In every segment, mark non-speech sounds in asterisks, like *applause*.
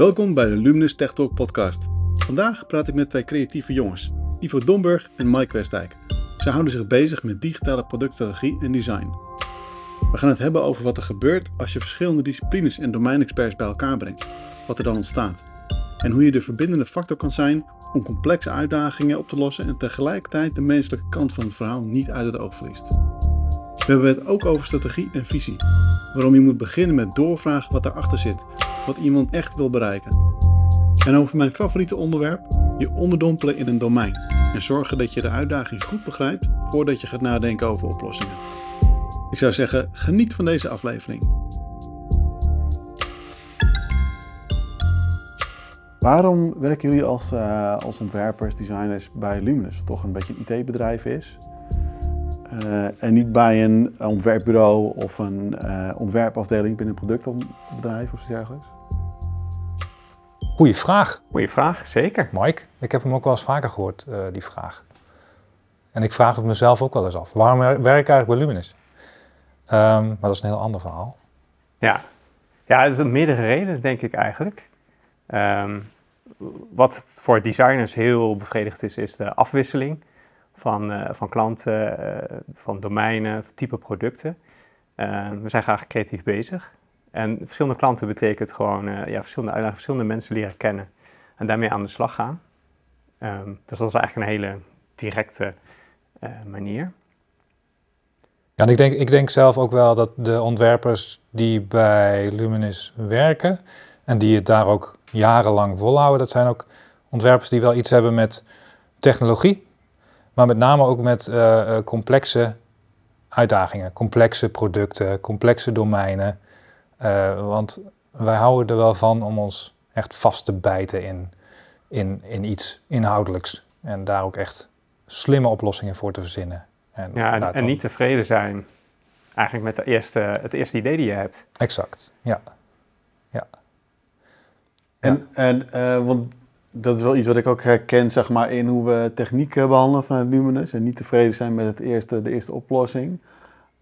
Welkom bij de Luminous Tech Talk podcast. Vandaag praat ik met twee creatieve jongens, Ivo Domburg en Mike Westdijk. Zij houden zich bezig met digitale productstrategie en design. We gaan het hebben over wat er gebeurt als je verschillende disciplines en domeinexperts bij elkaar brengt, wat er dan ontstaat. En hoe je de verbindende factor kan zijn om complexe uitdagingen op te lossen en tegelijkertijd de menselijke kant van het verhaal niet uit het oog verliest. We hebben het ook over strategie en visie. Waarom je moet beginnen met doorvragen wat erachter zit, wat iemand echt wil bereiken. En over mijn favoriete onderwerp, je onderdompelen in een domein. En zorgen dat je de uitdaging goed begrijpt voordat je gaat nadenken over oplossingen. Ik zou zeggen, geniet van deze aflevering. Waarom werken jullie als, uh, als ontwerpers, designers bij Luminous, wat toch een beetje een IT-bedrijf is? Uh, en niet bij een ontwerpbureau of een uh, ontwerpafdeling binnen een productbedrijf of zo dergelijks? Goeie vraag. Goeie vraag, zeker. Mike, ik heb hem ook wel eens vaker gehoord, uh, die vraag. En ik vraag het mezelf ook wel eens af. Waarom werk ik eigenlijk bij Luminous? Um, maar dat is een heel ander verhaal. Ja, ja er zijn meerdere redenen, denk ik eigenlijk. Um, wat voor designers heel bevredigend is, is de afwisseling van, uh, van klanten, uh, van domeinen, type producten. Uh, we zijn graag creatief bezig. En verschillende klanten betekent gewoon ja, verschillende uitdagingen, verschillende mensen leren kennen en daarmee aan de slag gaan. Um, dus dat is eigenlijk een hele directe manier. Ja, ik denk, ik denk zelf ook wel dat de ontwerpers die bij Luminous werken en die het daar ook jarenlang volhouden, dat zijn ook ontwerpers die wel iets hebben met technologie, maar met name ook met uh, complexe uitdagingen, complexe producten, complexe domeinen. Uh, want wij houden er wel van om ons echt vast te bijten in, in, in iets inhoudelijks. En daar ook echt slimme oplossingen voor te verzinnen. En, ja, en, en niet tevreden zijn eigenlijk met de eerste, het eerste idee die je hebt. Exact, ja. ja. En, ja. en uh, want dat is wel iets wat ik ook herken zeg maar, in hoe we techniek behandelen vanuit Luminous. En niet tevreden zijn met het eerste, de eerste oplossing.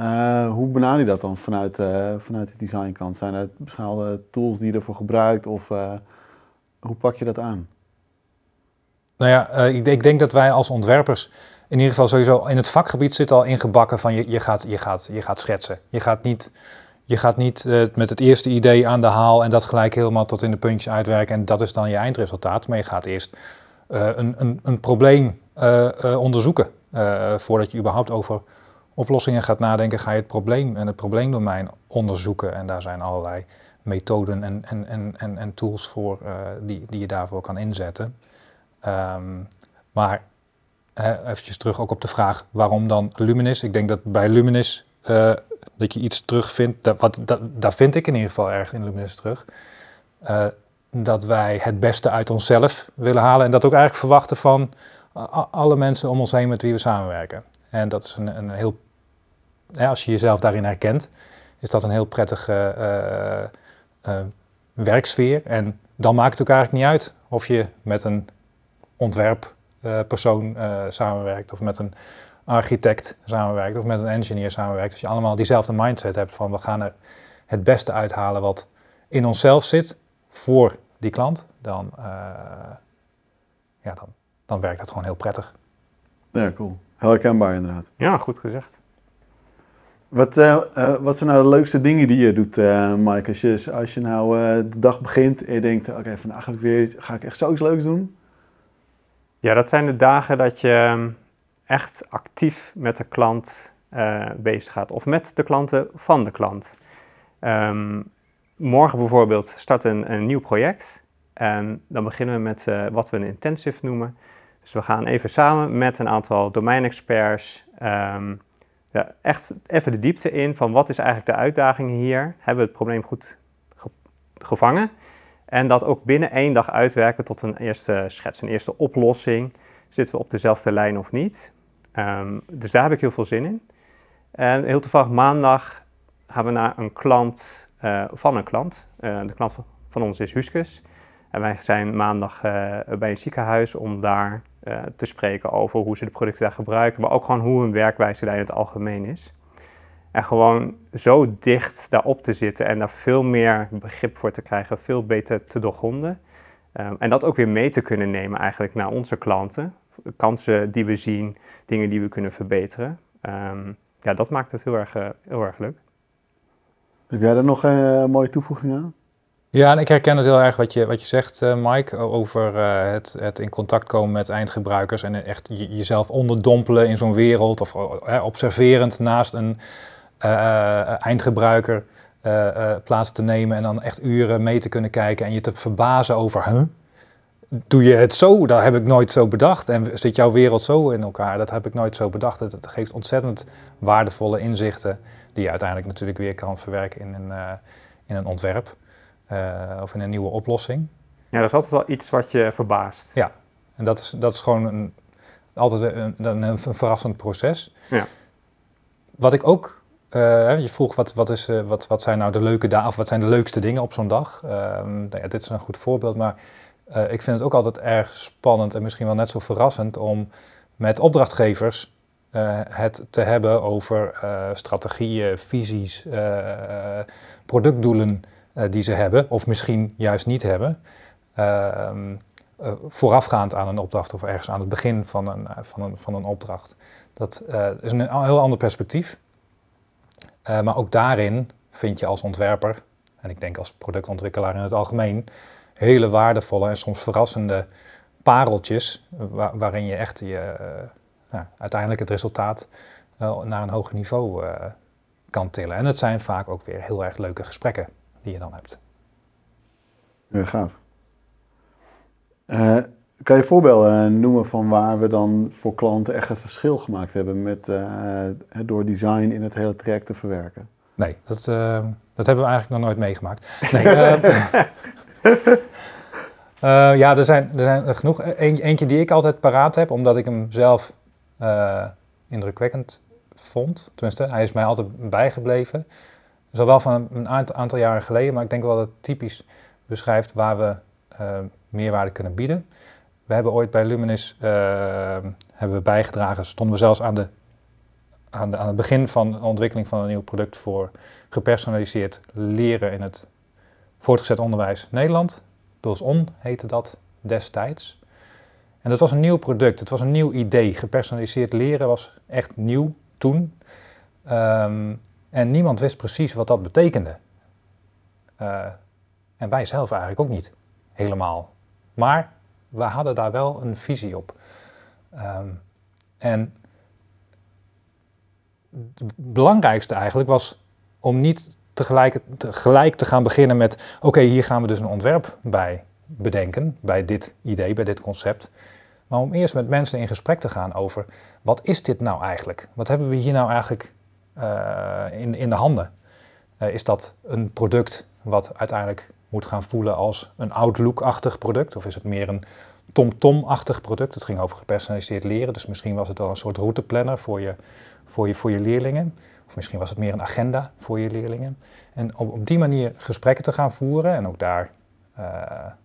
Uh, hoe benader je dat dan vanuit, uh, vanuit de designkant? Zijn er bepaalde tools die je ervoor gebruikt? Of uh, hoe pak je dat aan? Nou ja, ik, ik, denk dat wij als ontwerpers in ieder geval sowieso in het vakgebied zitten al ingebakken van je, je, gaat, je, gaat, je gaat schetsen. Je gaat niet je gaat niet met het eerste idee aan de haal en dat gelijk helemaal tot in de puntjes uitwerken en dat is dan je eindresultaat. Maar je gaat eerst een, een, een, probleem onderzoeken. voordat je überhaupt over oplossingen gaat nadenken, ga je het probleem en het probleemdomein onderzoeken. En daar zijn allerlei methoden en, en, en, en, en tools voor die, die je daarvoor kan inzetten. Um, maar eventjes terug ook op de vraag waarom dan Luminous. Ik denk dat bij Luminous dat je iets terugvindt, dat, wat, dat, daar vind ik in ieder geval erg in Luminous terug. Uh, dat wij het beste uit onszelf willen halen en dat ook eigenlijk verwachten van alle mensen om ons heen met wie we samenwerken. En dat is een, een heel, als je jezelf daarin herkent, is dat een heel prettige uh, uh, werksfeer. En dan maakt het ook eigenlijk niet uit of je met een ontwerppersoon samenwerkt of met een architect samenwerkt of met een engineer samenwerkt, als je allemaal diezelfde mindset hebt van we gaan er het beste uithalen wat in onszelf zit voor die klant, dan, uh, ja, dan, dan werkt dat gewoon heel prettig. Ja, cool. Heel herkenbaar inderdaad. Ja, goed gezegd. Wat, uh, uh, wat zijn nou de leukste dingen die je doet, Mike? Als je, als je nou de dag begint en je denkt, oké, vandaag ga ik, weer, ga ik echt zoiets leuks doen? Ja, dat zijn de dagen dat je ehm, echt actief met de klant uh, bezig gaat of met de klanten van de klant. Um, morgen bijvoorbeeld start een, een, nieuw project en dan beginnen we met uh, wat we een intensive noemen. Dus we gaan even samen met een aantal domeinexperts um, ja, echt even de diepte in van wat is eigenlijk de uitdaging hier? Hebben we het probleem goed ge gevangen? En dat ook binnen één dag uitwerken tot een eerste schets, een eerste oplossing. Zitten we op dezelfde lijn of niet? Um, dus daar heb ik heel veel zin in. En heel toevallig maandag gaan we naar een klant uh, van een klant. Uh, de klant van ons is Huskus. En wij zijn maandag uh, bij een ziekenhuis om daar te spreken over hoe ze de producten daar gebruiken, maar ook gewoon hoe hun werkwijze daar in het algemeen is. En gewoon zo dicht daarop te zitten en daar veel meer begrip voor te krijgen, veel beter te doorgronden. Um, en dat ook weer mee te kunnen nemen eigenlijk naar onze klanten. Kansen die we zien, dingen die we kunnen verbeteren. Um, ja, dat maakt het heel erg, uh, heel erg leuk. Heb jij daar nog een uh, mooie toevoeging aan? Ja, en ik herken het heel erg wat je, wat je zegt, uh, Mike, over uh, het, het in contact komen met eindgebruikers en echt jezelf onderdompelen in zo'n wereld of observerend naast een eindgebruiker plaats te nemen en dan echt uren mee te kunnen kijken en je te verbazen over, huh? doe je het zo? Dat heb ik nooit zo bedacht. En zit jouw wereld zo in elkaar? Dat heb ik nooit zo bedacht. Het geeft ontzettend waardevolle inzichten die je uiteindelijk natuurlijk weer kan verwerken in een, in een ontwerp. Uh, of in een nieuwe oplossing. Ja, dat is altijd wel iets wat je verbaast. Ja, en dat is, dat is gewoon een, altijd een, een, een verrassend proces. Ja. Wat ik ook, uh, je vroeg wat, wat, is, uh, wat, wat zijn nou de leuke dagen, of wat zijn de leukste dingen op zo'n dag? nou ja, dit is een goed voorbeeld, maar ik vind het ook altijd erg spannend en misschien wel net zo verrassend om met opdrachtgevers het te hebben over strategieën, visies, productdoelen. Eh, die ze hebben, of misschien juist niet hebben, ehm, eh, voorafgaand aan een opdracht of ergens aan het begin van een, eh, van een, van een opdracht. Dat is een heel ander perspectief. maar ook daarin vind je als ontwerper, en ik denk als productontwikkelaar in het algemeen, hele waardevolle en soms verrassende pareltjes, waarin je echt je, nou, uiteindelijk het resultaat naar een hoger niveau kan tillen. En het zijn vaak ook weer heel erg leuke gesprekken die je dan hebt. Ja, gaaf. Uh, kan je voorbeelden noemen van waar we dan voor klanten echt een verschil gemaakt hebben met, uh, door design in het hele traject te verwerken? Nee, dat, uh, dat hebben we eigenlijk nog nooit meegemaakt. *laughs* Nee, ja, er zijn, er zijn genoeg. Eén, eentje die ik altijd paraat heb, omdat ik hem zelf indrukwekkend vond. Tenminste, hij is mij altijd bijgebleven. Is al wel van een aantal jaren geleden, maar ik denk wel dat het typisch beschrijft waar we uh, meerwaarde kunnen bieden. We hebben ooit bij Luminis uh, hebben we bijgedragen, stonden we zelfs aan, de, aan, de, aan het begin van de ontwikkeling van een nieuw product voor gepersonaliseerd leren in het voortgezet onderwijs Nederland. On heette dat destijds. En dat was een nieuw product, het was een nieuw idee. Gepersonaliseerd leren was echt nieuw toen. Um, en niemand wist precies wat dat betekende. Uh, en wij zelf eigenlijk ook niet helemaal. Maar we hadden daar wel een visie op. Um, en het belangrijkste eigenlijk was om niet tegelijk, tegelijk te gaan beginnen met: oké, hier gaan we dus een ontwerp bij bedenken, bij dit idee, bij dit concept. Maar om eerst met mensen in gesprek te gaan over: wat is dit nou eigenlijk? Wat hebben we hier nou eigenlijk in, in de handen. Uh, is dat een product wat uiteindelijk moet gaan voelen als een Outlook-achtig product? Of is het meer een TomTom-achtig product? Het ging over gepersonaliseerd leren, dus misschien was het wel een soort routeplanner voor je, voor je, voor je leerlingen. Of misschien was het meer een agenda voor je leerlingen. En op, op die manier gesprekken te gaan voeren en ook daar ja,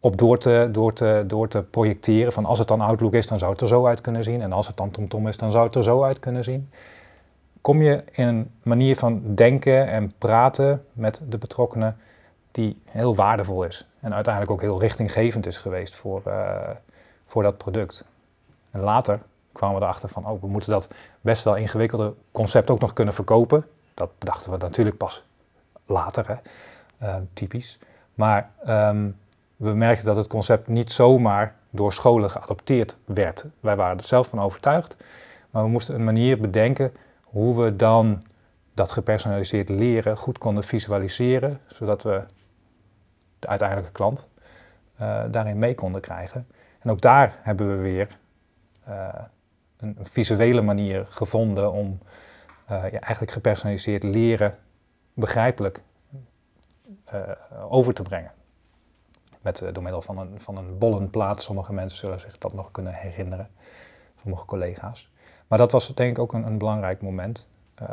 op door te, door, te, door te projecteren van als het dan Outlook is, dan zou het er zo uit kunnen zien. En als het dan TomTom is, dan zou het er zo uit kunnen zien. Kom je in een manier van denken en praten met de betrokkenen die heel waardevol is. En uiteindelijk ook heel richtinggevend is geweest voor, uh, voor dat product. En later kwamen we erachter van, oh, we moeten dat best wel ingewikkelde concept ook nog kunnen verkopen. Dat bedachten we natuurlijk pas later, hè? Uh, typisch. Maar um, we merkten dat het concept niet zomaar door scholen geadopteerd werd. Wij waren er zelf van overtuigd, maar we moesten een manier bedenken hoe we dan dat gepersonaliseerd leren goed konden visualiseren, zodat we de uiteindelijke klant uh, daarin mee konden krijgen. En ook daar hebben we weer uh, een, visuele manier gevonden om uh, ja, eigenlijk gepersonaliseerd leren begrijpelijk over te brengen met, uh, door middel van een, van een bollenplaat. Sommige mensen zullen zich dat nog kunnen herinneren, sommige collega's. Maar dat was denk ik ook een, een belangrijk moment uh,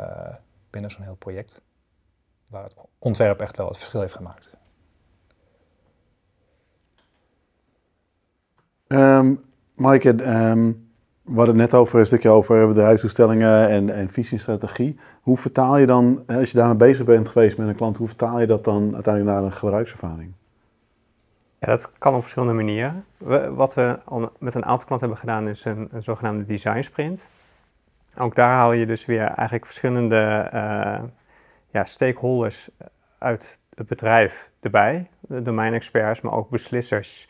binnen zo'n heel project, waar het ontwerp echt wel het verschil heeft gemaakt. Um, Maaike, um, we hadden het net over een stukje over bedrijfsdoelstellingen en, en visie en strategie. Hoe vertaal je dan, als je daarmee bezig bent geweest met een klant, hoe vertaal je dat dan uiteindelijk naar een gebruikservaring? Ja, dat kan op verschillende manieren. wat we met een aantal klanten hebben gedaan is een, zogenaamde design sprint. Ook daar haal je dus weer eigenlijk verschillende uh, ja, stakeholders uit het bedrijf erbij. Domeinexperts, maar ook beslissers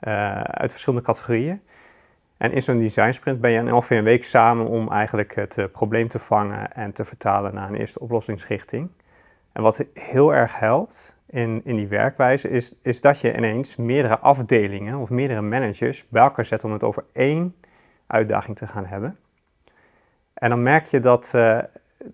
uh, uit verschillende categorieën. En in zo'n design sprint ben je ongeveer een week samen om eigenlijk het probleem te vangen en te vertalen naar een eerste oplossingsrichting. En wat heel erg helpt in, in die werkwijze is, is dat je ineens meerdere afdelingen of meerdere managers bij elkaar zet om het over één uitdaging te gaan hebben. En dan merk je dat, uh,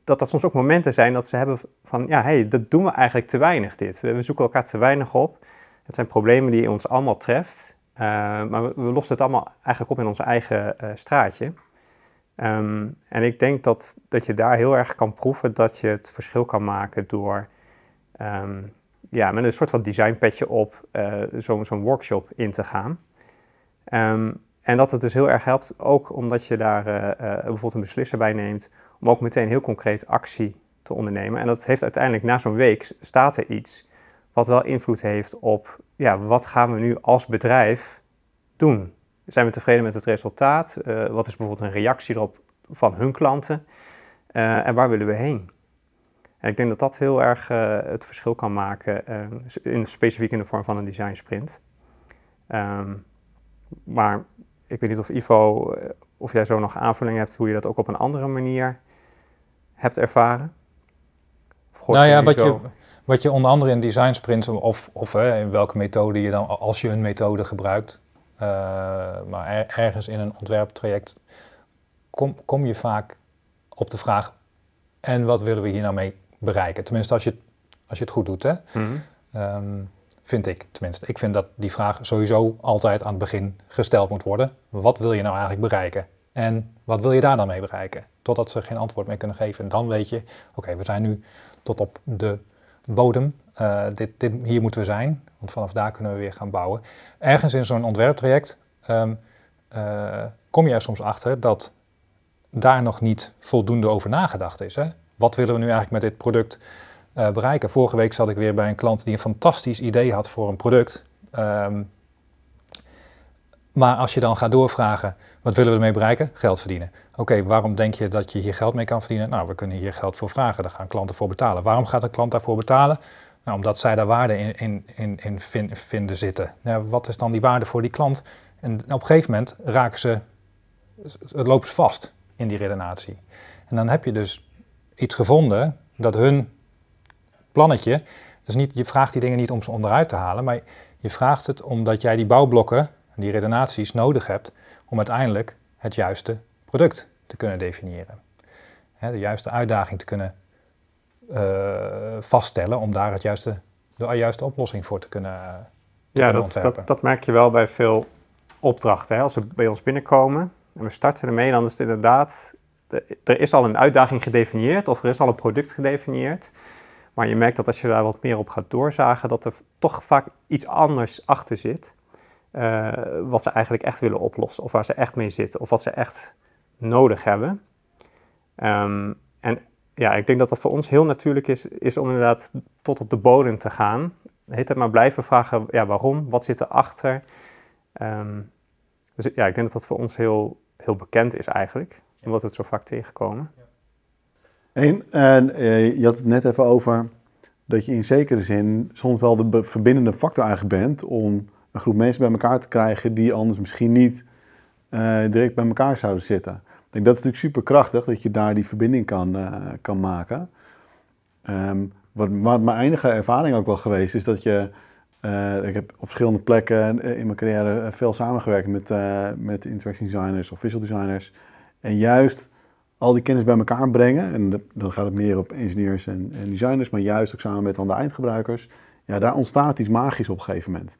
dat dat soms ook momenten zijn dat ze hebben van, ja, hey, dat doen we eigenlijk te weinig dit. We zoeken elkaar te weinig op. Het zijn problemen die ons allemaal treft. Uh, maar we, lossen het allemaal eigenlijk op in ons eigen uh, straatje. Um, en ik denk dat, dat je daar heel erg kan proeven dat je het verschil kan maken door um, ja, met een soort van designpetje op uh, zo'n zo workshop in te gaan. Um, en dat het dus heel erg helpt, ook omdat je daar uh, uh, bijvoorbeeld een beslisser bij neemt, om ook meteen heel concreet actie te ondernemen. En dat heeft uiteindelijk na zo'n week staat er iets wat wel invloed heeft op, ja, wat gaan we nu als bedrijf doen? Zijn we tevreden met het resultaat? Wat is bijvoorbeeld een reactie erop van hun klanten? en waar willen we heen? En ik denk dat dat heel erg het verschil kan maken, in, specifiek in de vorm van een design sprint. Um, maar ik weet niet of Ivo, eh, of jij zo nog aanvulling hebt hoe je dat ook op een andere manier hebt ervaren? Nou ja, wat je, wat je onder andere in design sprints of, of in welke methode je dan, als je een methode gebruikt, maar ergens in een ontwerptraject, kom, kom je vaak op de vraag, en wat willen we hier nou mee bereiken? Tenminste, als je, als je het goed doet. Hè? Mm -hmm. Vind ik tenminste. Ik vind dat die vraag sowieso altijd aan het begin gesteld moet worden. Wat wil je nou eigenlijk bereiken? En wat wil je daar dan mee bereiken? Totdat ze geen antwoord meer kunnen geven. En dan weet je, oké, we zijn nu tot op de bodem. Uh, dit, dit, hier moeten we zijn, want vanaf daar kunnen we weer gaan bouwen. Ergens in zo'n ontwerptraject um, uh, kom je er soms achter dat daar nog niet voldoende over nagedacht is. Hè? Wat willen we nu eigenlijk met dit product uh, bereiken. Vorige week zat ik weer bij een klant die een fantastisch idee had voor een product. Um, maar als je dan gaat doorvragen, wat willen we ermee bereiken? Geld verdienen. Oké, waarom denk je dat je hier geld mee kan verdienen? Nou, we kunnen hier geld voor vragen, daar gaan klanten voor betalen. Waarom gaat een klant daarvoor betalen? Nou, omdat zij daar waarde in, in, in, in vinden zitten. Nou, wat is dan die waarde voor die klant? En op een gegeven moment raken ze, het loopt vast in die redenatie. En dan heb je dus iets gevonden dat hun plannetje. Dus niet, je vraagt die dingen niet om ze onderuit te halen, maar je vraagt het omdat jij die bouwblokken, die redenaties nodig hebt om uiteindelijk het juiste product te kunnen definiëren. de juiste uitdaging te kunnen uh, vaststellen om daar het juiste, de juiste oplossing voor te kunnen, te ja, kunnen dat, ontwerpen. Dat, dat merk je wel bij veel opdrachten. Hè? Als ze bij ons binnenkomen en we starten ermee, dan is het inderdaad, er is al een uitdaging gedefinieerd of er is al een product gedefinieerd. Maar je merkt dat als je daar wat meer op gaat doorzagen, dat er toch vaak iets anders achter zit. Uh, wat ze eigenlijk echt willen oplossen, of waar ze echt mee zitten, of wat ze echt nodig hebben. Um, en ja, ik denk dat dat voor ons heel natuurlijk is, is om inderdaad tot op de bodem te gaan. Heet het maar blijven vragen, ja, waarom, wat zit erachter? Um, dus ja, ik denk dat dat voor ons heel, heel bekend is eigenlijk, omdat we het zo vaak tegenkomen. En, en uh, je had het net even over dat je in zekere zin soms wel de verbindende factor eigenlijk bent om een groep mensen bij elkaar te krijgen die anders misschien niet uh, direct bij elkaar zouden zitten. Ik denk dat is natuurlijk super krachtig dat je daar die verbinding kan, uh, kan maken. Um, wat, wat, mijn enige ervaring ook wel geweest is dat je, ik heb op verschillende plekken in mijn carrière veel samengewerkt met, met interaction designers of visual designers. En juist al die kennis bij elkaar brengen. En dan gaat het meer op engineers en, en, designers, maar juist ook samen met dan de eindgebruikers. Ja, daar ontstaat iets magisch op een gegeven moment.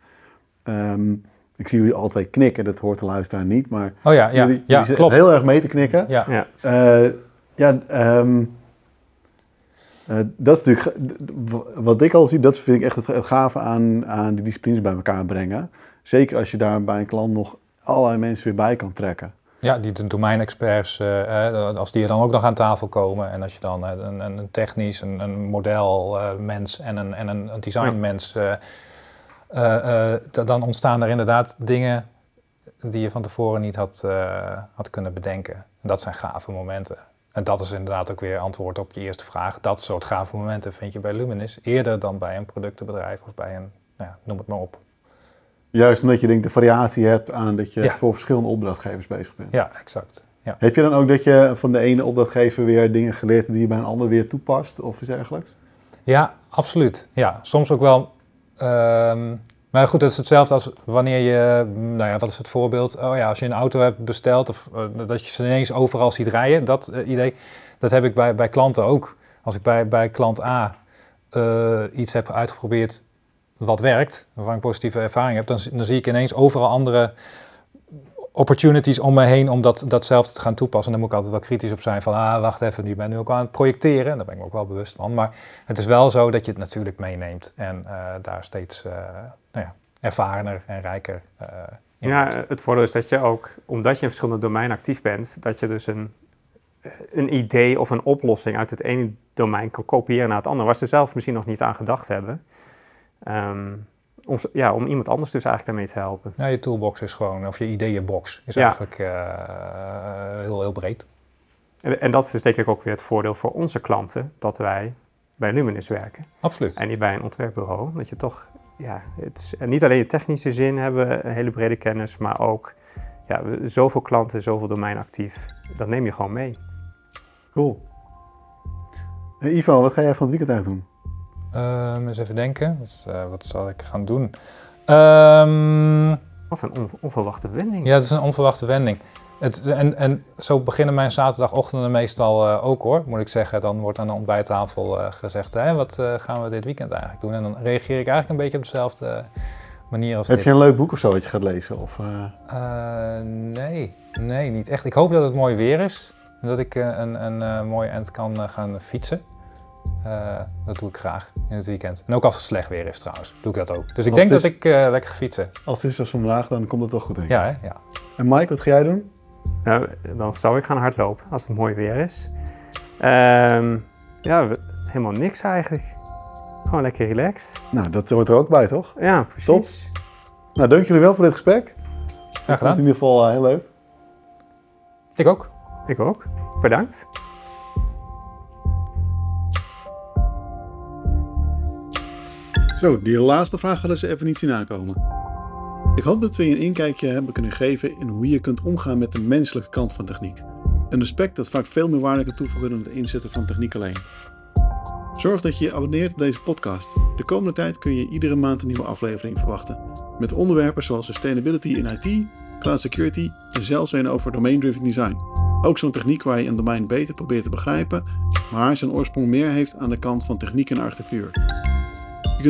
Um, ik zie jullie al twee knikken, dat hoort de luisteraar niet, maar oh ja, ja, jullie, ja, klopt. heel erg mee te knikken. Ja, ja. Uh, ja um, uh, dat is natuurlijk, wat ik al zie, dat vind ik echt het, het gave aan, aan die disciplines bij elkaar brengen. Zeker als je daar bij een klant nog allerlei mensen weer bij kan trekken. Ja, die de domeinexperts, eh, eh, als die er dan ook nog aan tafel komen en als je dan eh, een, een technisch, een, een modelmens en een, en een, een designmens, da- dan ontstaan er inderdaad dingen die je van tevoren niet had, had kunnen bedenken. En dat zijn gave momenten. En dat is inderdaad ook weer antwoord op je eerste vraag. Dat soort gave momenten vind je bij Luminis eerder dan bij een productenbedrijf of bij een, nou ja, noem het maar op. Juist omdat je denk de variatie hebt aan dat je Ja. voor verschillende opdrachtgevers bezig bent. Ja, exact. Ja. Heb je dan ook dat je van de ene opdrachtgever weer dingen geleerd hebt die je bij een ander weer toepast of iets dergelijks? Ja, absoluut. Ja, soms ook wel. ehm, maar goed, dat is hetzelfde als wanneer je, nou ja, wat is het voorbeeld? Oh ja, als je een auto hebt besteld of eh, dat je ze ineens overal ziet rijden, dat eh, idee, dat heb ik bij, bij klanten ook. Als ik bij, bij klant A eh, iets heb uitgeprobeerd wat werkt, waarvan ik positieve ervaring heb, dan, dan zie ik ineens overal andere opportunities om me heen om dat, datzelfde te gaan toepassen. En dan moet ik altijd wel kritisch op zijn van, ah, wacht even, nu ben ik nu ook aan het projecteren. Daar ben ik me ook wel bewust van. Maar het is wel zo dat je het natuurlijk meeneemt en eh, daar steeds eh, nou ja, ervarener en rijker eh in Ja, wordt. het voordeel is dat je ook, omdat je in verschillende domeinen actief bent, dat je dus een, een idee of een oplossing uit het ene domein kan kopiëren naar het andere, waar ze zelf misschien nog niet aan gedacht hebben. Ehm, om, ja, om iemand anders dus eigenlijk daarmee te helpen. Ja, je toolbox is gewoon, of je ideeënbox is Ja. eigenlijk eh, heel, heel breed. En, en dat is denk ik ook weer het voordeel voor onze klanten, dat wij bij Luminis werken. Absoluut. En niet bij een ontwerpbureau. Dat je toch, ja, het is, en niet alleen de technische zin hebben, een hele brede kennis, maar ook ja, zoveel klanten, zoveel domein actief. Dat neem je gewoon mee. Cool. Hey Ivo, wat ga jij van het weekend eigenlijk doen? Ehm, eens even denken, wat, eh, wat zal ik gaan doen? Ehm, Wat een on- onverwachte wending. Ja, dat is een onverwachte wending. Het, en, en zo beginnen mijn zaterdagochtenden meestal eh, ook hoor, moet ik zeggen. Dan wordt aan de ontbijttafel eh, gezegd, hè, wat eh, gaan we dit weekend eigenlijk doen? En dan reageer ik eigenlijk een beetje op dezelfde manier als Heb dit. je een leuk boek of zo wat je gaat lezen? Of, eh, Eh, nee, nee, niet echt. Ik hoop dat het mooi weer is. En dat ik een, een eh, mooi eind kan gaan fietsen. Eh, dat doe ik graag in het weekend. En ook als het slecht weer is trouwens, doe ik dat ook. Dus ik Als denk dat ik eh, lekker ga fietsen. als het is als vandaag, dan komt het wel goed denk ik. Ja, hè? Ja. En Mike, wat ga jij doen? Nou, dan zou ik gaan hardlopen als het mooi weer is. Ehm, ja, helemaal niks eigenlijk. Gewoon lekker relaxed. Nou, dat hoort er ook bij, toch? Ja, precies. Nou, dank jullie wel voor dit gesprek. Ik Graag vond het gedaan. in ieder geval eh, heel leuk. Ik ook. Ik ook. Bedankt. Die laatste vraag hadden ze even niet zien aankomen. Ik hoop dat we je een inkijkje hebben kunnen geven in hoe je kunt omgaan met de menselijke kant van techniek. Een aspect dat vaak veel meer waarde kan toevoegen dan het inzetten van techniek alleen. Zorg dat je je abonneert op deze podcast. De komende tijd kun je iedere maand een nieuwe aflevering verwachten. Met onderwerpen zoals sustainability in IT, cloud security en zelfs een over domain-driven design. Ook zo'n techniek waar je een domein beter probeert te begrijpen, maar zijn oorsprong meer heeft aan de kant van techniek en architectuur.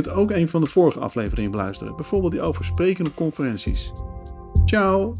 Kunt ook een van de vorige afleveringen beluisteren, bijvoorbeeld die over spreken op conferenties. Ciao!